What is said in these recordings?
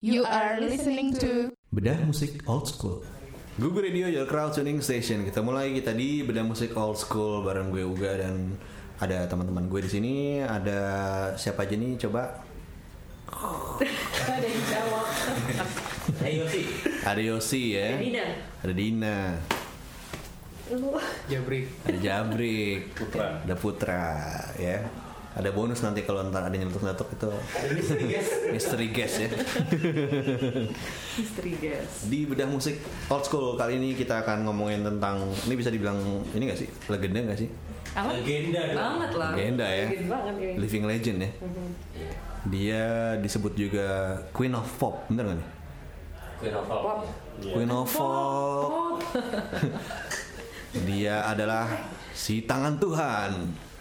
You are listening to Bedah musik old school. Google Radio Your Crowd Tuning Station. Kita mulai kita di Bedah musik old school bareng gue Uga dan ada teman-teman gue di sini. Ada siapa aja nih? Coba. ada yang jawab Ayo sih. Ada Yosi ya. Dina Ada Dina. lu Jabrik Ada Jabrik. Putra. Ada Putra ya. Ada bonus nanti kalau ntar ada nyelotok-nyelotok itu Ada misteri guest ya. istri guys Di bedah musik old school kali ini kita akan ngomongin tentang ini bisa dibilang ini gak sih legenda gak sih? apa Legenda banget lah Legenda ya. Banget ini Living legend ya. Dia disebut juga Queen of Pop, bener gak nih? Queen of Pop. Pop. Queen of Pop. Pop. Dia adalah si tangan Tuhan.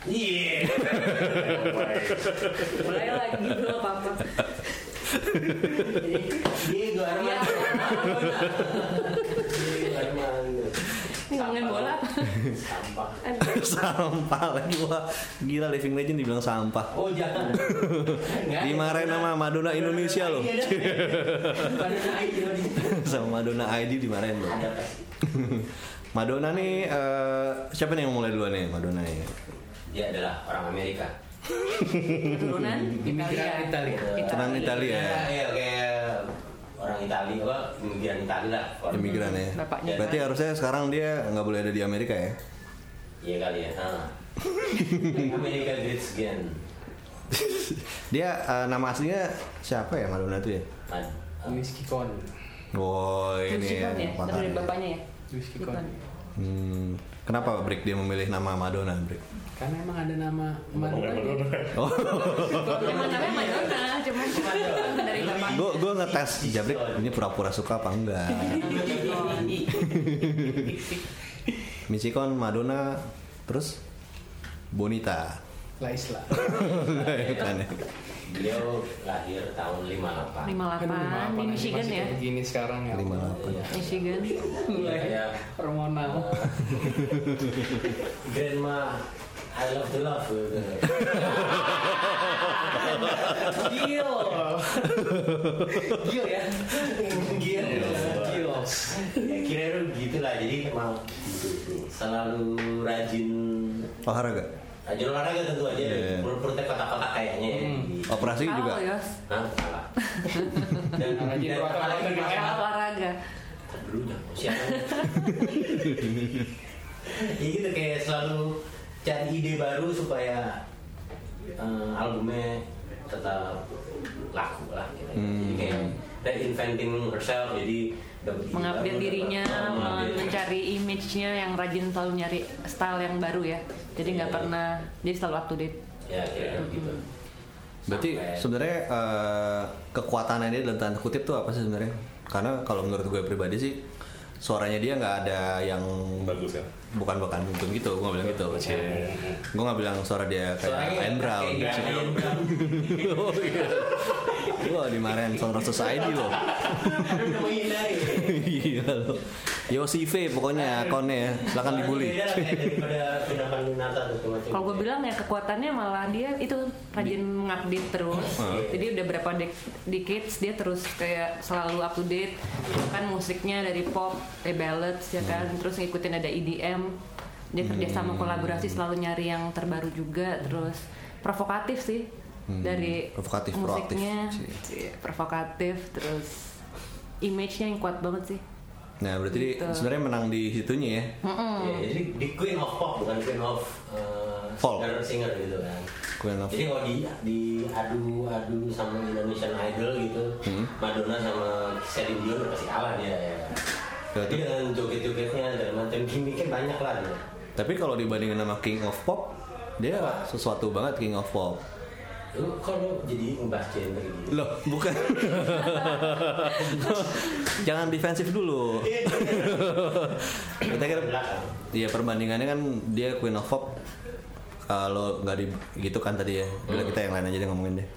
Iya. mulai lagi dulu apa apa Diego Iya. Armando. Diego Armando. Ngomongin bola Sampah. Sampah lagi wah gila living legend dibilang sampah. Oh jangan. Ada. Dimarahin sama Madonna Indonesia loh. Iya, ID lagi. sama Madonna ID dimarahin loh. Madonna nih eh, siapa nih yang mulai duluan nih Madonna nih? Dia adalah orang Amerika. keturunan Imigran Italia. Keturunan Italia. Iya, kayak orang Italia apa imigran Italia lah. Orang- Imigran ya. Bapaknya. Berarti harusnya sekarang dia nggak boleh ada di Amerika ya? Iya kali ya. Ah. Amerika Great Again. Dia eh, nama aslinya siapa ya Madonna tuh ya? Luis Kikon Oh ini ya dari bapaknya ya Luis Kikon. Hmm, kenapa Brick dia memilih nama Madonna Brick? karena emang ada nama Madonna Oh, Emang namanya Madonna, cuman bukan dari bapak. gue gue ngetes Jabrik ini pura-pura suka apa enggak? Michikon, Madonna, terus Bonita. La Isla Kan ya. Beliau lahir tahun 58. 58 di Michigan masih ya. begini sekarang ya 58. Michigan. Iya. hormonal Grandma I love the love. Gil Gil ya Gil. Gil Ya kira gitu lah. Jadi emang selalu rajin Olahraga. Rajin olahraga tentu aja. Iya. Perut perutnya kotak-kotak kayaknya. ya. Hmm. Operasi juga. Kalau ya, Hah? Salah. Dan Rajin olahraga. dulu dah siapa ya gitu kayak selalu cari ide baru supaya eh, albumnya tetap laku lah gitu. jadi Hmm. kayak reinventing herself jadi mengupdate dirinya, men- mengupdate. mencari image-nya yang rajin selalu nyari style yang baru ya. Jadi nggak Iya. pernah, jadi selalu up to date. ya gitu Berarti sebenarnya eh, kekuatannya dia dalam tanda kutip tuh apa sih sebenarnya? Karena kalau menurut gue pribadi sih suaranya dia nggak ada yang bagus kan bukan bukan bukan gitu gue nggak bilang gitu gue nggak bilang suara dia kayak Ian Brown Iya lo dimarahin Sound Society lo Aduh, udah menghindari iya lo Yosi V pokoknya akunnya ya silakan dibully macam Kalau gue bilang ya kekuatannya malah dia itu rajin mengupdate terus. Jadi udah berapa dek- decades dia terus kayak selalu up to date. Kan musiknya dari pop, eh ballads ya kan. Terus ngikutin ada EDM. Dia kerja sama kolaborasi selalu nyari yang terbaru juga. Terus provokatif sih dari Provokatif, musiknya. proaktif. Iya, provokatif terus image-nya yang kuat banget sih. nah berarti Gitu. sebenarnya menang di situnya ya Ya, jadi di Queen of Pop bukan Queen of uh, Folk. singer, singer gitu kan. Queen of- Jadi kalau di di adu adu sama Indonesian Idol gitu, Hmm. Madonna sama Celine Dion pasti kalah dia ya. Ya, Tapi dengan joget-jogetnya dan macam gimmicknya banyak lah dia. tapi kalau dibandingin sama King of Pop dia sesuatu banget King of Pop Lu kalau jadi ngebahas gender gitu. Loh, bukan. Jangan defensif dulu. Kita kira Belakang. Iya perbandingannya kan dia Queen of Pop kalau nggak di gitu kan tadi ya. Bila kita yang lain aja deh ngomongin deh.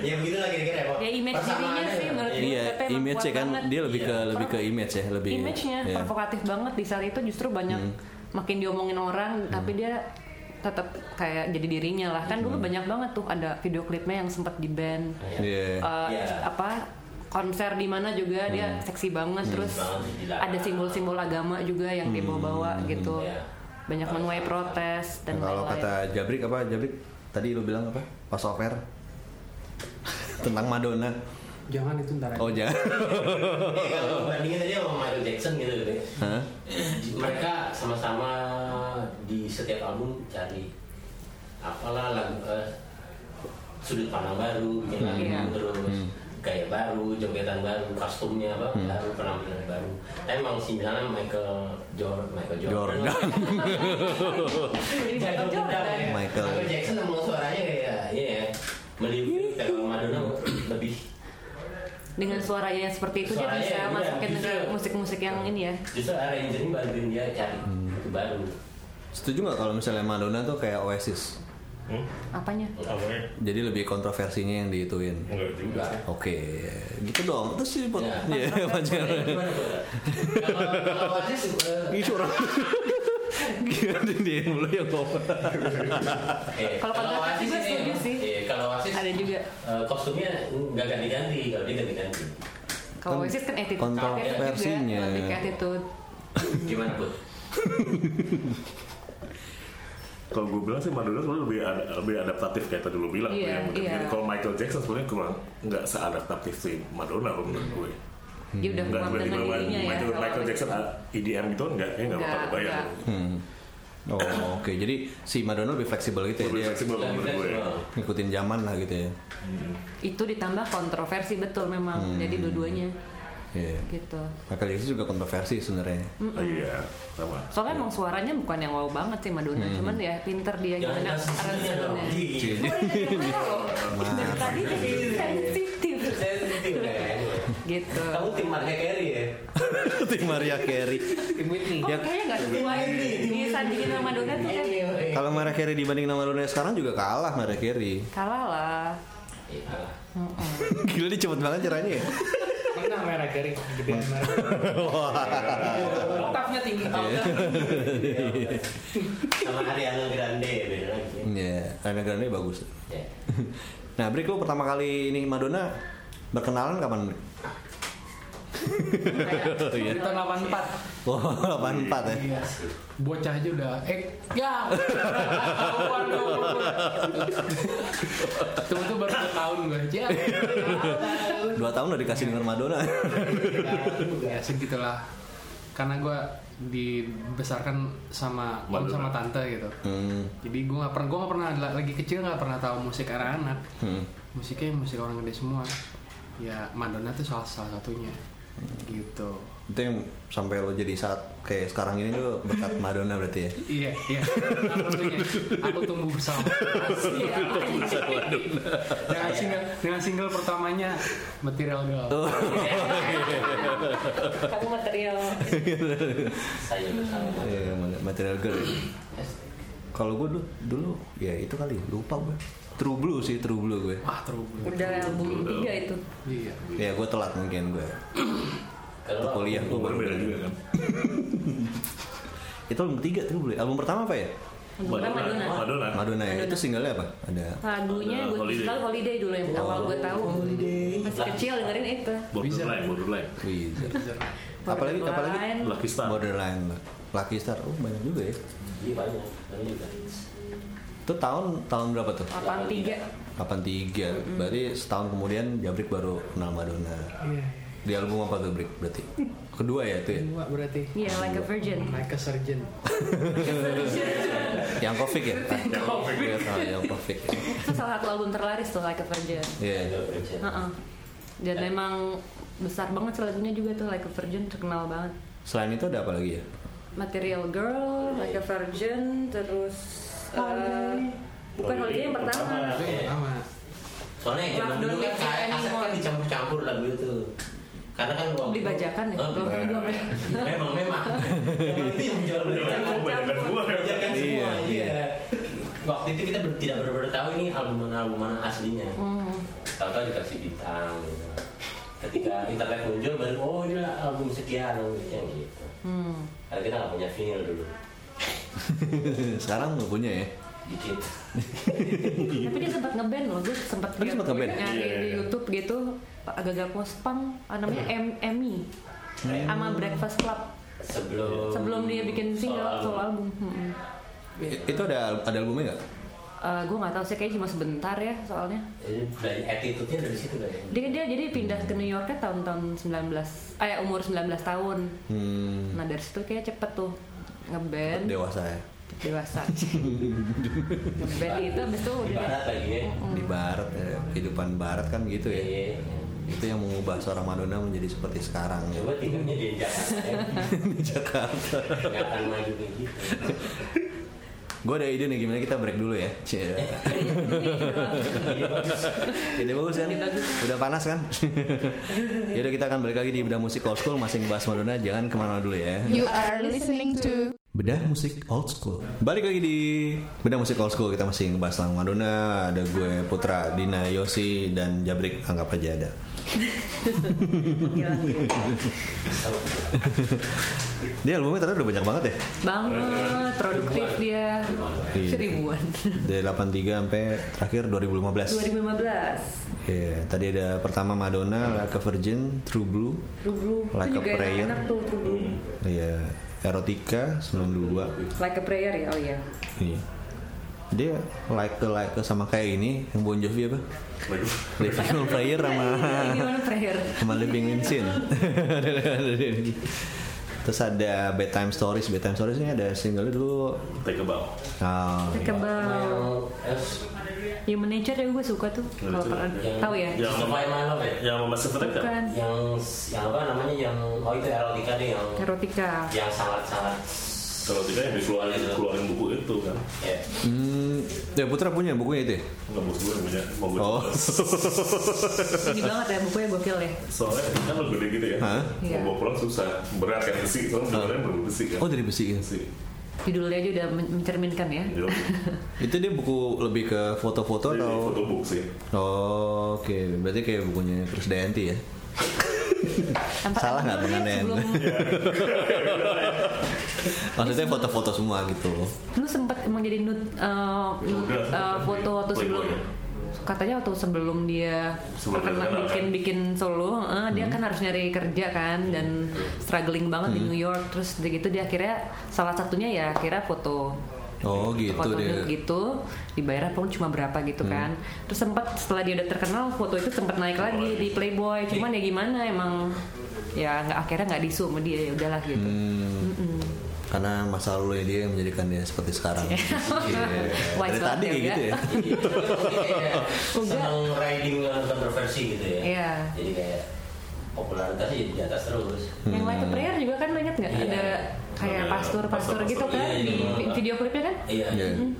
ya begitu lah kira-kira ya. Pak. Ya, image dirinya sih ya. menurut Iya. Iya, image ya kan banget. dia lebih ke Iya. lebih ke image ya, lebih image-nya iya. provokatif banget di saat itu justru banyak Hmm. makin diomongin orang tapi dia tetap kayak jadi dirinya lah. Kan dulu banyak banget tuh ada video klipnya yang sempat di band Iya. Eh, Iya. apa konser di mana juga dia seksi banget. Terus Banget, gila. ada simbol-simbol agama juga yang dibawa-bawa gitu. Iya. banyak menuai protes dan Nah, kalau kata Jabrik apa? Jabrik tadi lu bilang apa? Pas over tentang Madonna Jangan itu ntar aja. oh jangan kalau bandingin tadi sama Michael Jackson gitu gitu ya. Hah? Mereka sama-sama di setiap album cari apalah lagu eh, sudut pandang baru, bikin lagu Iya. terus gaya baru, jogetan baru, kostumnya apa baru, penampilan baru. Emang sih misalnya Michael Jordan, Michael Jordan. Jordan. Michael Jordan. Michael. Michael Jackson emang suaranya kayak iya ya. Melihat kalau Madonna lebih dengan suaranya yang seperti itu dia Suaranya, bisa iya, masukin ke musik-musik yang ini ya justru arrangernya bantuin dia cari itu baru. setuju nggak kalau misalnya Madonna tuh kayak Oasis Hmm? apanya Apanya? jadi lebih kontroversinya yang diituin Enggak juga. oke gitu dong terus sih pot Ya. Iya, Bro? Kalau Oasis eh, Ih, orang Gimana dia yang dulu yang ngomong eh, Kalau gue ini, setuju sih. Kalau Oasis ada juga eh, kostumnya nggak ganti-ganti, kalau dia ganti-ganti. kalau Kan Oasis kan attitude kontroversinya. lebih ke attitude Gimana, Bu? Kalau gue bilang sih Madonna sebenarnya lebih ada- lebih adaptatif kayak tadi lu bilang. tuh, Iya, yang iya. Kalau Michael Jackson sebenarnya kurang nggak seadaptatif si Madonna kalau menurut gue. dia udah Nggak kuat dengan tiba-tiba dirinya ya Michael, Michael. Jackson ah, EDM gitu enggak, ya nggak bakal Nggak, nggak. Hmm. Oh oke jadi si Madonna lebih fleksibel gitu ya Lebih dia fleksibel menurut gue. ngikutin zaman lah gitu ya. itu ditambah kontroversi betul memang Hmm. jadi dua-duanya Iya. gitu Michael Jackson juga kontroversi sebenarnya. Ah, Iya, sama. soalnya emang suaranya bukan yang wow banget sih Madonna Hmm. cuman ya pinter dia gimana kasih sisinya dong. aransemennya Iya. dari tadi jadi sensitif. Gitu Kamu tim Mariah Carey ya? Tim Maria Carey. Tim Whitney. kok kayaknya nggak sesuai disandingin sama Madonna tuh kan Kalau Maria Carey dibanding sama Madonna sekarang juga kalah Maria Carey. kalah lah Iya. kalah. Gila dia cepet banget caranya ya. Menang merah garing, gedean merah. Oktavnya tinggi. Sama Ariana Grande beda lagi. Iya, Ariana Grande bagus. Nah, Brik lu pertama kali ini Madonna berkenalan kapan? Iya. Di tahun 84. Oh, 84 ya. Iya. Bocah aja udah eh ya. Waduh. Tuh tuh baru 2 tahun gue. Ya. Dua tahun udah dikasih denger Madonna. ya segitulah. Karena gue dibesarkan sama om sama tante gitu. Hmm. Jadi gue nggak pernah gue nggak pernah lagi kecil nggak pernah tahu musik anak-anak. Hmm. Musiknya musik orang gede semua. Ya Madonna tuh salah salah satunya. Gitu. Itu yang sampai lo jadi saat kayak sekarang ini tuh berkat Madonna berarti ya. Iya, iya. Aku tumbuh bersama. dengan single dengan single pertamanya Material Girl. kamu material Saya bersama. Iya, material girl. Kalau gue dulu, dulu ya itu kali lupa gue. True Blue sih, True Blue gue. Wah, terus. udah album tiga itu Iya. Ya gue telat mungkin gue. Kalau kuliah gue baru beda juga kan. Itu album ketiga True Blue. Album pertama apa ya? Album pertama Madonna Madonna. Madonna ya. Itu singlenya apa? Ada. lagunya gue Holiday. holiday dulu yang awal gue tahu masih kecil dengerin itu Borderline, borderline. Wizard. apalagi apalagi. Lucky Star. Borderline, Lucky Star. Oh banyak juga ya. Iya banyak. Banyak juga. Itu tahun tahun berapa tuh? 83 83. Berarti setahun kemudian Jabrik baru kenal Madonna. Iya. Di album apa tuh Brik berarti? Kedua ya itu ya? Dua berarti. iya like a virgin Like a surgeon. Yang Kovic ya? Yang Kovic. Yang Kovic. ya. itu salah satu album terlaris tuh like a virgin Iya. Heeh. dan memang besar banget lagunya juga tuh like a virgin terkenal banget Selain itu ada apa lagi ya? Material Girl, Like a Virgin, terus eh, bukan Holiday yang pertama. Itu yang pertama. Soalnya zaman dulu kan kayak aset kan dicampur-campur lagu itu. Karena kan waktu Dibajakan ya? Oh? Memang memang. Memang itu yang menjual beli. Gua. Dibajakan semua. Iya, Iya. Waktu itu kita tidak benar-benar tahu ini album mana album mana aslinya. Hmm. Tahu-tahu dikasih bintang. Gitu. Ketika internet muncul baru oh ini album sekian yang gitu. Hmm. Karena kita nggak punya vinyl dulu. Sekarang nggak punya ya? dikit Tapi dia sempat ngeband loh, gue sempat dia sempat ngeband? nyari Iya, di iya. YouTube gitu, agak-agak post punk, ah, namanya M Emmy, sama Breakfast Club. sebelum Sebelum dia bikin single solo album, hmm. Itu ada ada albumnya nggak? gue nggak tahu sih kayaknya cuma sebentar ya soalnya. Jadi dari attitude-nya dari situ kan Dia dia jadi pindah ke New Yorknya tahun-tahun 19, eh umur 19 tahun. Hmm, Nah dari situ kayak cepet tuh ngeband dewasa ya. dewasa. ngeband itu abis itu di udah barat lagi ya Di barat ya, kehidupan barat kan gitu ya. Iya. Itu yang mengubah seorang Madonna menjadi seperti sekarang ya. coba tinggalnya di Jakarta ya. Di Jakarta. nggak akan maju kayak gitu Gue ada ide nih gimana kita break dulu ya. Cie. Ide bagus kan? Udah panas kan? Yaudah kita akan balik lagi di Bedah Musik Old School masih ngebahas Madonna. Jangan ke mana dulu ya. You are listening to Bedah Musik Old School. Balik lagi di Bedah Musik Old School Kita masih ngebahas tentang Madonna Ada gue Putra, Dina, Yosi, dan Jabrik Anggap aja ada. Dia albumnya ternyata udah banyak banget ya? Banget produktif dia. Iya. seribuan. Dari 83 sampai terakhir 2015 2015 Iya, tadi ada pertama Madonna, Like a Virgin, True Blue True Blue Like itu a juga Prayer. enak tuh Erotica 92 Like a Prayer ya oh iya. Iya. Dia like ke like ke sama kayak ini yang Bon Jovi apa? Living on Prayer sama gimana Prayer. sama Living in Sin. Terus ada Bedtime Stories. Bedtime Stories ini ada single dulu. Take a bow. Oh, Yang about eh, Human Nature ya gue suka tuh kalau pernah yang tahu ya? Yang- My Love ya? Yang Massive Attack kan? bukan. Yang yang apa namanya? Yang oh itu erotika deh yang erotika. yang sangat sangat Kalau tidak yang dikeluarin, keluarin buku itu kan. ya Hmm, ya Putra punya bukunya itu. ya? Enggak bos gue punya. Mau gue Oh. ini banget ya bukunya gokil ya Soalnya kan lo gede gitu ya. Hah? Iya. Mau bawa pulang susah. Berat kan besi. Soalnya beneran bener besi kan. Oh dari besi ya? Besi. judulnya aja udah men- mencerminkan ya Iya. Itu dia buku lebih ke foto-foto Jadi atau? fotobook sih. Oh, oke. Berarti kayak bukunya Chris Dayanti ya? Salah nggak ya, pengantin? sebelum. Maksudnya foto-foto semua gitu. lu sempat emang jadi nude uh, nude, uh, foto waktu sebelum? katanya waktu sebelum dia Sebelum terkenal bikin bikin solo uh, dia kan harus nyari kerja kan dan struggling banget di New York. Terus gitu dia akhirnya salah satunya ya akhirnya foto Oh gitu foto dia. nude gitu dibayar pun cuma berapa gitu kan terus sempat setelah dia udah terkenal foto itu sempat naik lagi di Playboy cuman ya gimana emang ya nggak akhirnya nggak disu sama dia ya udahlah gitu Hmm, karena masa lalu dia yang menjadikan dia seperti sekarang. Iya. Wise Dari banget tadi ya, kayak gitu ya. Enggak. senang riding dengan kontroversi gitu ya Iya. jadi kayak popularitasnya jadi di atas terus Yang Like a Prayer juga kan inget nggak? Iya. Ada kayak Iya, pastor-pastor gitu kan Iya, di iya. vi- video klipnya kan? iya Iya. emang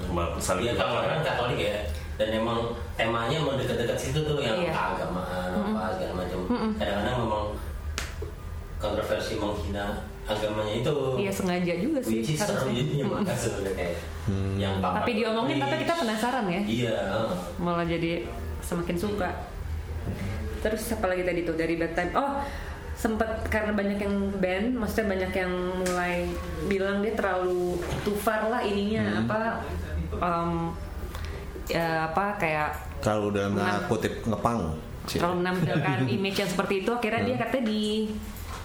Cuma saling kan orang Katolik ya dan emang temanya emang dekat-dekat situ tuh yang Iya. keagamaan apa segala macam kadang-kadang memang kontroversi menghina agamanya itu Iya sengaja juga sih which is seru jadinya kayak yang Tapi diomongin tapi kita penasaran ya. iya heeh. Malah jadi semakin suka. Terus apa lagi tadi tuh dari bedtime? Oh sempet karena banyak yang band, maksudnya banyak yang mulai bilang dia terlalu too far lah ininya apa em, ya apa kayak Kalau dalam tanda kutip ngepang. Terlalu menampilkan image yang seperti itu. Akhirnya dia katanya di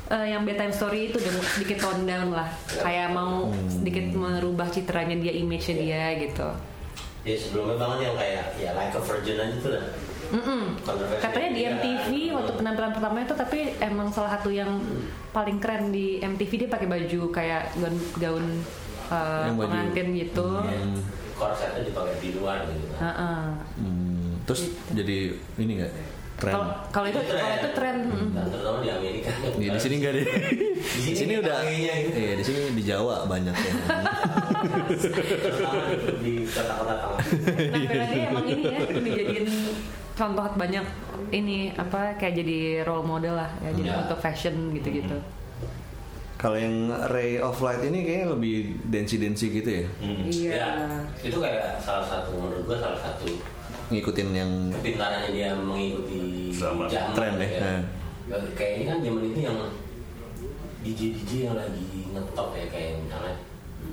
eh, yang bedtime story itu udah sedikit tone down lah. Kayak mau sedikit merubah citranya dia image-nya dia gitu ya sebelumnya banget yang kayak ya like a virgin aja tuh lah. Mm-mm. Kontroversi katanya di. MTV waktu penampilan pertama itu tapi emang salah satu yang paling keren di MTV dia pakai baju kayak gaun gaun eh, Yang baju- pengantin gitu. Korsetnya dipakai di luar gitu. Kan Heeh. Hmm, terus jadi ini nggak tren? kalau kalau itu kalau itu tren dan terutama di Amerika Iya, di sini nggak deh. Di sini udah. gitu. Iya di sini di Jawa banyak ya. di kota-kota tengah penampilannya emang ini ya dijadiin contoh banyak ini apa kayak jadi role model lah ya jadi Ya. untuk fashion gitu-gitu Kalau yang Ray of Light ini kayaknya lebih densi-densi gitu ya. iya ya itu kayak salah satu menurut gua salah satu Ngikutin yang kepintarannya dia mengikuti Zaman. zaman Tren ya, ya. kayak ini kan zaman itu yang DJ DJ yang lagi ngetop ya kayak misalnya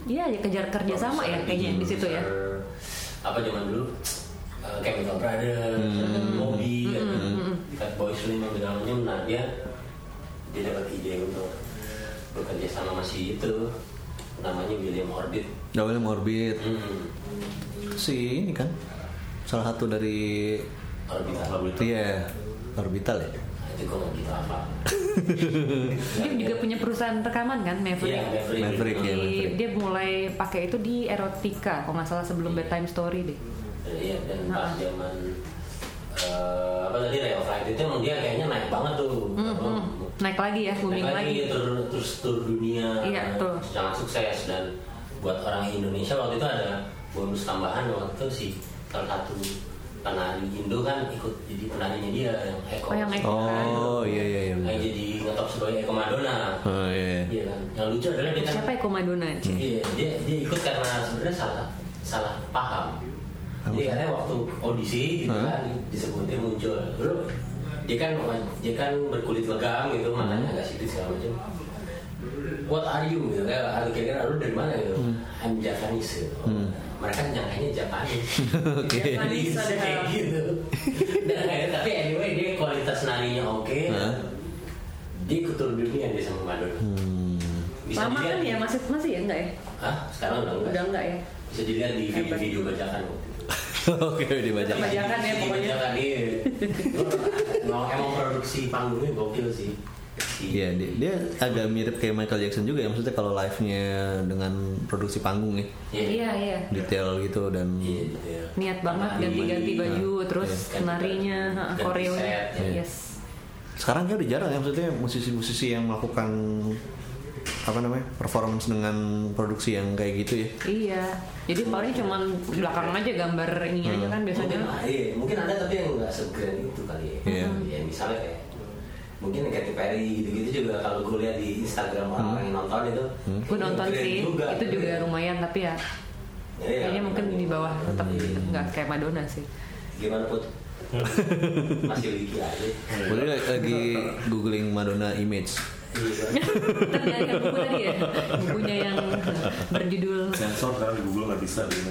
Iya, ya kejar kerja sama ya kayaknya di situ ya. Apa zaman dulu? eh, Chemical Brothers, Hmm. Moby, Fatboy Slim dan segala macam. Nah dia dia dapat ide untuk bekerja sama masih itu namanya William Orbit. William Orbit Hmm. si ini kan salah satu dari Orbital. iya orbital ya Nah, itu gue nggak gitu apa. Dia juga punya perusahaan rekaman kan, Maverick. Iya, Maverick. Maverick ya Di- Maverick. dia mulai pakai itu di erotika, kalau nggak salah sebelum bedtime story deh. Dan, iya, dan pas Nah. zaman eh, apa tadi Ray of Light itu emang dia kayaknya naik banget tuh. Apa, Naik lagi ya, booming naik lagi. Terus, terus tur dunia Iya, betul. sangat sukses dan buat orang Indonesia waktu itu ada bonus tambahan waktu itu si salah satu penari Indo kan ikut jadi penarinya dia yang Eko. Oh, yang Eko. oh iya iya iya Yang jadi ngetop sebagai Eko Madonna. oh iya Iya kan. Yang lucu adalah dia kan Siapa Eko Madonna? Iya, dia dia ikut karena sebenarnya salah salah paham. Jadi katanya waktu audisi gitu kan disebutnya muncul. Lalu dia kan dia kan berkulit legam gitu, matanya agak sipit segala macam. What are you gitu kayak ada kira-kira lu dari mana gitu. I'm Japanese gitu. Mereka nyangkanya Japanese. Oke. Jadi bisa kayak gitu. Dan akhirnya, tapi anyway dia kualitas narinya oke. Hah? Dia ikut tur dunia dia sama Madonna. Hmm. Bisa Lama kan ya, masih masih ya enggak ya? Hah? Sekarang udah enggak. Udah enggak ya? Bisa dilihat di video-video bajakan oke dibaca Bajakan ya Di pokoknya. Bajakan iya. emang, emang produksi panggungnya gokil sih. Si- Iya dia, dia agak mirip kayak Michael Jackson juga ya maksudnya kalau live-nya dengan produksi panggung ya Iya. Iya, iya. detail gitu dan Iya, gitu ya. Niat banget ganti-ganti baju, terus Ganti- narinya, koreonya. ya. Yes. sekarang kayak udah jarang ya maksudnya musisi-musisi yang melakukan apa namanya performance dengan produksi yang kayak gitu ya Iya. Jadi paling cuman belakang aja gambar ininya aja kan biasanya. Mungkin, iya, mungkin ada tapi yang nggak segrand itu kali ya. Iya. Ya, misalnya kayak mungkin Katy Perry gitu-gitu juga kalau gue lihat di Instagram orang-orang yang nonton itu Gue nonton sih, juga, itu juga keren. lumayan tapi ya Iya, kayaknya mungkin di bawah tetap Iya. nggak kayak Madonna sih. gimana put masih wiki aja Boleh lagi, lagi googling Madonna image Iya. Buku tadi ya, bukunya yang berjudul Sensor kan di Google nggak bisa gitu.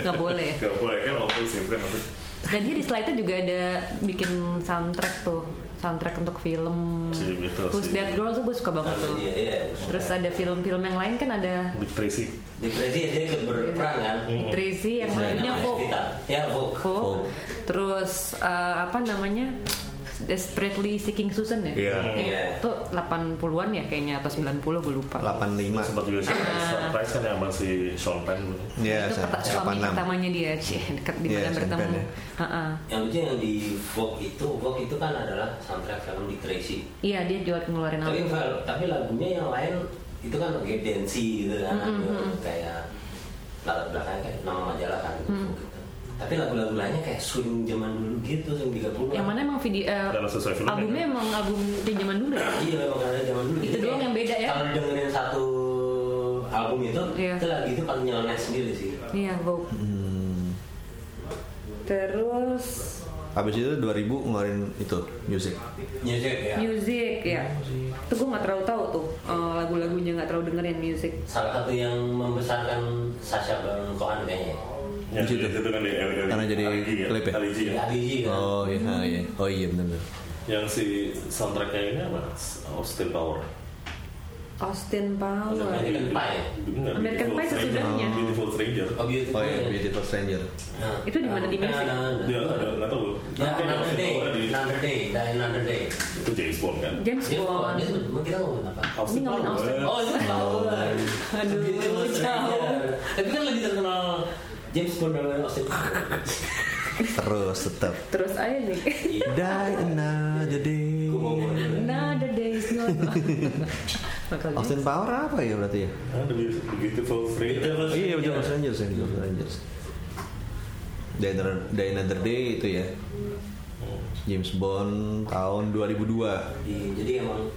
nggak boleh. Gak boleh kan kan tapi Dan dia di slide-nya juga ada bikin soundtrack tuh, soundtrack untuk film. Si Who's si- That Girl tuh gue suka banget tuh. Iya, iya. Terus ada film-film yang lain kan ada Big Tracy. di Prezi dia ikut berperan kan Tracy yang lainnya Vogue. ya Vogue. Terus eh, apa namanya? Desperately Seeking Susan ya? Iya. Iya. Itu 80-an ya kayaknya atau 90 gue lupa. 85 Sempat juga sih surprise kan ya sama si Sean Penn. ya itu suami 86 pertamanya dia, Cie, dekat di Iya, mana bertemu. Ya. Yang lucu yang di Vogue itu Vogue itu kan adalah soundtrack film di Tracy Iya dia jual ngeluarin tapi album. fil- tapi lagunya yang lain itu kan kayak dancey gitu kan kayak latar belakangnya kayak nama majalah kan gitu. Tapi lagu-lagu lainnya kayak swing zaman dulu gitu swing 30 Yang mana emang video eh, Karena sesuai filmnya, albumnya kan? emang album di zaman dulu ya? iya memang ada zaman dulu Itu doang yang beda ya? kalau dengerin satu album itu Iya. itu lagi itu paling nyeleneh sendiri sih Iya, Vogue. Hmm. Terus habis itu 2000 ngeluarin itu music music ya music ya. Itu gue nggak terlalu tahu tuh eh, lagu-lagunya nggak terlalu dengerin music. salah satu yang membesarkan Sasha Baron Cohen kayaknya Di situ. itu kan di Karena jadi ya. klip ya? Ya. ya Adiji kan oh iya iya oh iya benar Yang si soundtracknya ini apa? Austin Power. Austin Power. American Pie Bener, American Beautiful Pie sesudahnya. Beautiful Stranger. oh beautiful oh iya Beautiful Stranger Nah, Itu di mana? Di music? Ada, ada. Dia ada nggak tahu. Ya, another day, another day, die another day. Itu James Bond kan. James Bond. sebut- kita ngomongin apa? Austin Ini Power. Austin. Oh, itu tahu. Aduh, Beautiful jauh. Stranger. Tapi kan lebih terkenal James Bond daripada Austin Power. terus tetap Terus aja nih. die another day Gua mau day. Bakal Austin Power apa ya berarti ya Ah, The Beautiful- The Beautiful Stranger. Oh, iya Beautiful Strangers ya Beautiful Strangers Die Another, Die Another Day itu ya James Bond tahun 2002 Iya, Jadi emang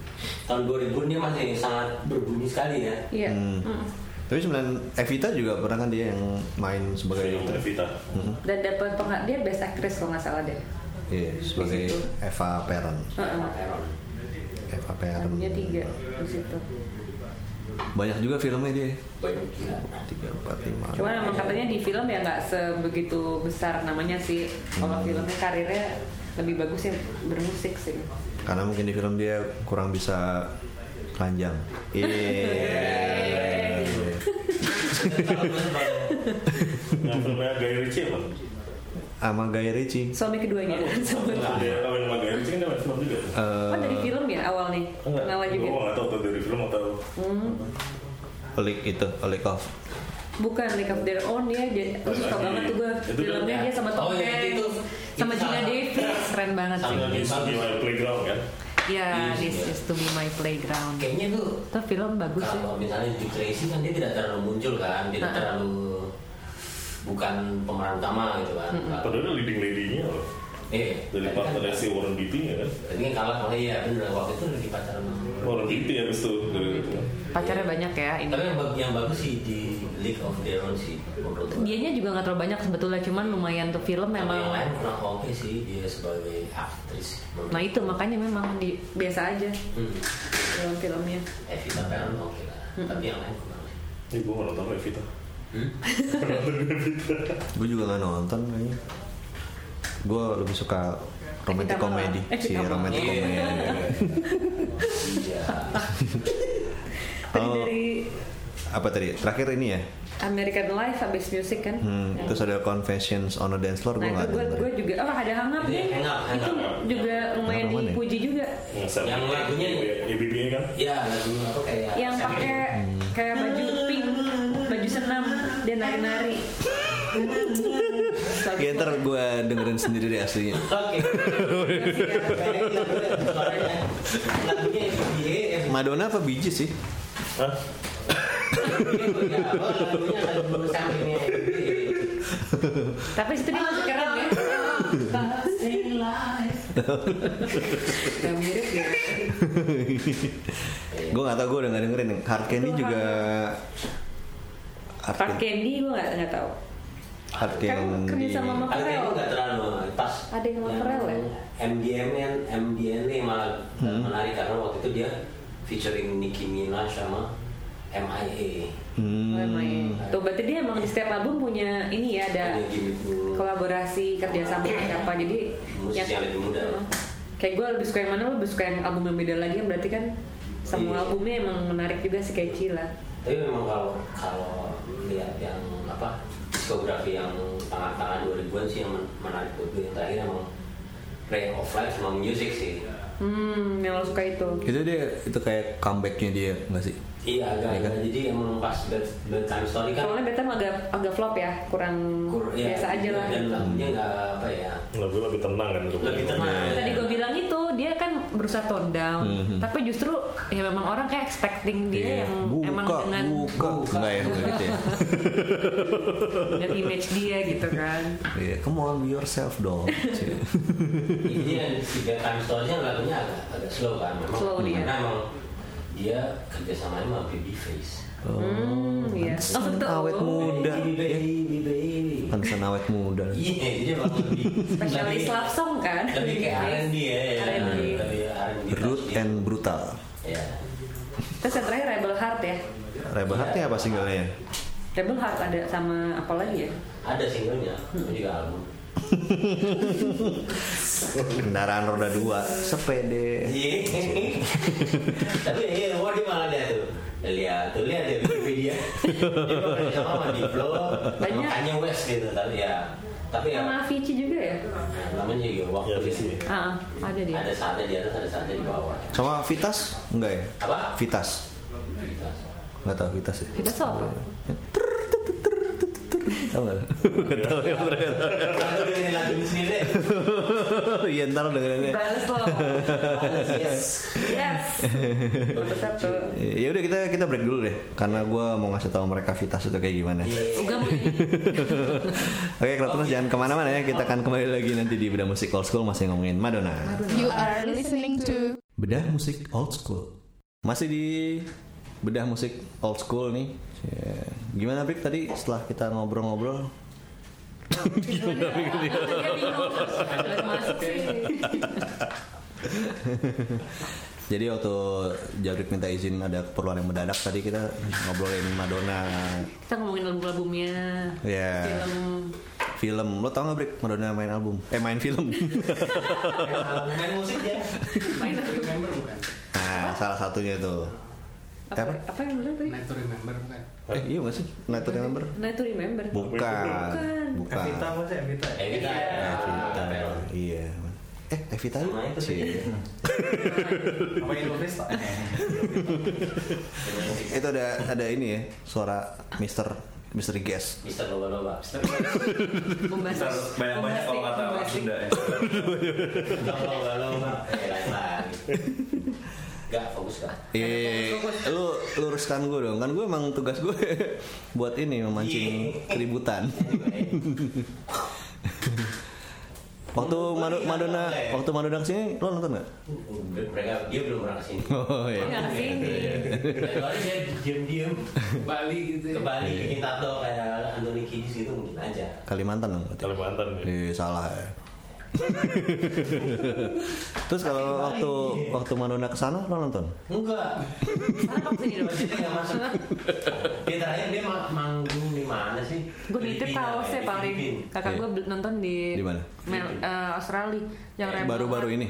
tahun 2000 dia masih sangat berbunyi sekali ya. Iya. Hmm. Mm. Tapi sebenarnya Evita juga pernah kan dia yang main sebagai Film Evita. Dan dapat penghargaan dia best actress kalau nggak salah deh. Iya, sebagai Eva. Aaron. Eva Perron. Albumnya tiga di situ. Banyak juga filmnya dia. Tiga, empat, lima. Cuman emang katanya di film ya nggak sebegitu besar namanya sih. Kalau Hmm. filmnya karirnya lebih bagus ya bermusik sih. Karena mungkin di film dia kurang bisa telanjang. Iya. Nah, filmnya Guy Ritchie apa? Sama Guy Ritchie. Suami keduanya. Sama Ritchie kan main film juga. Eh, Oh dari film ya awal nih. Enggak, Kenal juga. gue nggak tahu tuh dari film atau A Lick itu, Lick Off. Bukan League of Their Own dia jadi gue suka Lagi. banget tuh gue Itu filmnya kan- dia sama Tom Oh, iya, Hanks itu- sama Gina Davis keren banget sih. sama- It's to be my playground kan? Ya, Iya, this iya. is to be my playground. kayaknya tuh Itu film bagus ya. kalau misalnya di Tracy kan dia tidak terlalu muncul kan tidak terlalu bukan pemeran utama gitu kan Padahal leading lady-nya loh. Eh Dari tapi kan- partnernya si Warren Beatty ya kan? tadi kan kalah kalau iya bener waktu itu lagi pacaran sama- Warren Beatty habis itu kan. Pacarnya banyak ya ini. tapi yang, yang bagus sih di League of Their Own sih menurut Dianya juga nggak terlalu banyak sebetulnya, cuman lumayan tuh film yang memang. lain kurang oke sih dia sebagai aktris Nah itu makanya memang di, biasa aja hmm. film-filmnya. Evita Peron oke lah tapi yang lain kurang Ini gue nggak nonton Evita. hmm? Gue juga nggak nonton kayaknya. Gue lebih suka romantic Evita comedy, Mala. Eh, si Tadi Oh. dari Apa tadi? Terakhir ini ya. American Life habis musik kan. Hmm, Yang- terus ada Confessions on a Dance Floor gue Nah gue, gue juga, oh ada hangap Iya, nih. Hang Up, Hang Itu Up. juga lumayan Hang Up ya? dipuji juga. Yang, lagunya Ya, BBA kan? ya lagu apa kayak Yang pakai kayak baju pink, baju senam, dia nari-nari. Ya ntar gue dengerin sendiri deh aslinya. Oke. Lagunya FBA, Madonna apa Gees sih? Hah? Tapi situ dia masih keren ya. Gak mirip ya. gue nggak tau gue udah nggak dengerin. Hard Candy Itu juga. Hard, Candy. Gue gak, nggak tahu. Hard Kan kerja sama sama Tapi Pharrell. itu nggak terlalu pas. Ada yang Pharrell ya? MDMN, MDN ini malah menarik karena waktu itu dia featuring Nicki Minaj sama MIA. Hmm. Lumayan. Tuh berarti dia emang di setiap album punya ini ya ada kolaborasi kerjasama sama siapa jadi Musisi yang lebih muda. Kayak gue lebih suka yang mana lo lebih suka yang album yang beda lagi yang berarti kan semua Iya. albumnya emang menarik juga sih kayak Cila Tapi memang kalau kalau lihat yang apa diskografi yang tangan-tangan 2000-an sih yang men- menarik buat gue yang terakhir emang Play of Life sama Music sih. hmm yang lo suka itu Itu dia itu kayak comebacknya dia nggak sih? Iya agak, Iya kan? agak. jadi emang pas bed, bedtime story kan soalnya Betam agak agak flop ya kurang kur- ya, biasa aja lah dan lagunya nggak apa ya Lagu lebih tenang kan? lebih tenang. Iya. tadi gue bilang itu dia kan berusaha tone down Mhm. tapi justru ya memang orang kayak expecting dia Iya. yang buka, emang dengan buka. Enggak ya, enggak gitu ya. dengan image dia gitu kan Iya, come on be yourself dong. Jadi yang si bedtime story-nya lagunya agak agak slow kan memang Slow dia. karena emang dia kerjasamanya sama Babyface. hmm iya oh Pantesan betul awet muda. Baby, Ya, baby, baby. pantesan awet muda. Iya, jadi emang lebih spesialis love song kan lebih kayak R&B ya, ya. R&B. touch and brutal. ya. terus yang terakhir Rebel Heart ya Rebel Heart-nya apa singlenya? Rebel Heart ada sama apa lagi ya Ada singlenya, Hmm. itu juga album. Kendaraan roda dua, sepede. Iya. Tapi iya, wah dia malah dia tuh. Lihat tuh, lihat ya Wikipedia. Dia sama Diplo, sama Banyak. Kanye West gitu tapi ya. Tapi ya, sama Avicii juga ya namanya juga waktu itu. visi. ah ada dia Ada saatnya di atas, ada saatnya di bawah. Sama Vitas? Enggak ya? Apa? Vitas. Gitu. Enggak tahu Vitas ya. kita so apa Tahu enggak? Enggak tahu ya mereka. Kalau dengerin lagu ini sendiri. Iya dengerinnya. balas lo Yes. yes Ya udah kita kita break dulu deh karena gue mau ngasih tahu mereka Vitas itu kayak gimana. Mau nyanyi. Oke, kalau terus jangan ke mana-mana ya. Kita akan kembali lagi nanti di Bedah Musik Old School masih ngomongin Madonna. You are listening to Bedah Musik Old School. Masih di Bedah Musik Old School nih. Ya. Gimana Brik tadi setelah kita ngobrol-ngobrol? Udah masuk sih. Jadi waktu Jabrik minta izin ada keperluan yang mendadak tadi kita ngobrolin Madonna. Kita ngomongin album-albumnya. Ya. Film. Film, lo tau gak Brik Madonna main album? Eh main film. main musik ya Main Remember bukan? nah salah satunya itu. Apa, Apa? apa yang bilang tadi? Night to Remember bukan? Eh iya gak sih? Night to Remember? Night to Remember. Bukan. Bukan. Evita masih Evita ya? eh kita Evita. Iya. Eh Evita itu sih. Apa yang nulis tak? Itu ada ada ini ya suara Mister Misteri Guest. Mister Loba Loba Membahas. Banyak-banyak kalau kata orang Sunda ya. Mister Loba Loba eh lain lagi Gak fokus gak Eh, lu luruskan gue dong. Kan gue emang tugas gue buat ini memancing keributan. waktu Mado- Madonna, waktu Madonna ke sini, lo nonton nggak? mereka dia belum pernah ke sini Oh iya. Nggak ke sini. kecuali dia diem-diem Bali gitu ya. ke Bali bikin tato kayak Anthony Kiedis gitu mungkin aja Kalimantan dong. Kalimantan ya. Eh, salah ya. Terus kalau waktu waktu Madonna ke sana lo nonton? enggak Sana kok sini dong. Jadi nggak masuk dia terakhir dia ma- manggung di mana sih Gue nitip kaosnya kayak di paling. Kakak Iya. gue nonton di Di mana? Mel- eh, Australia yang Rebel Baru-baru Heart. ini.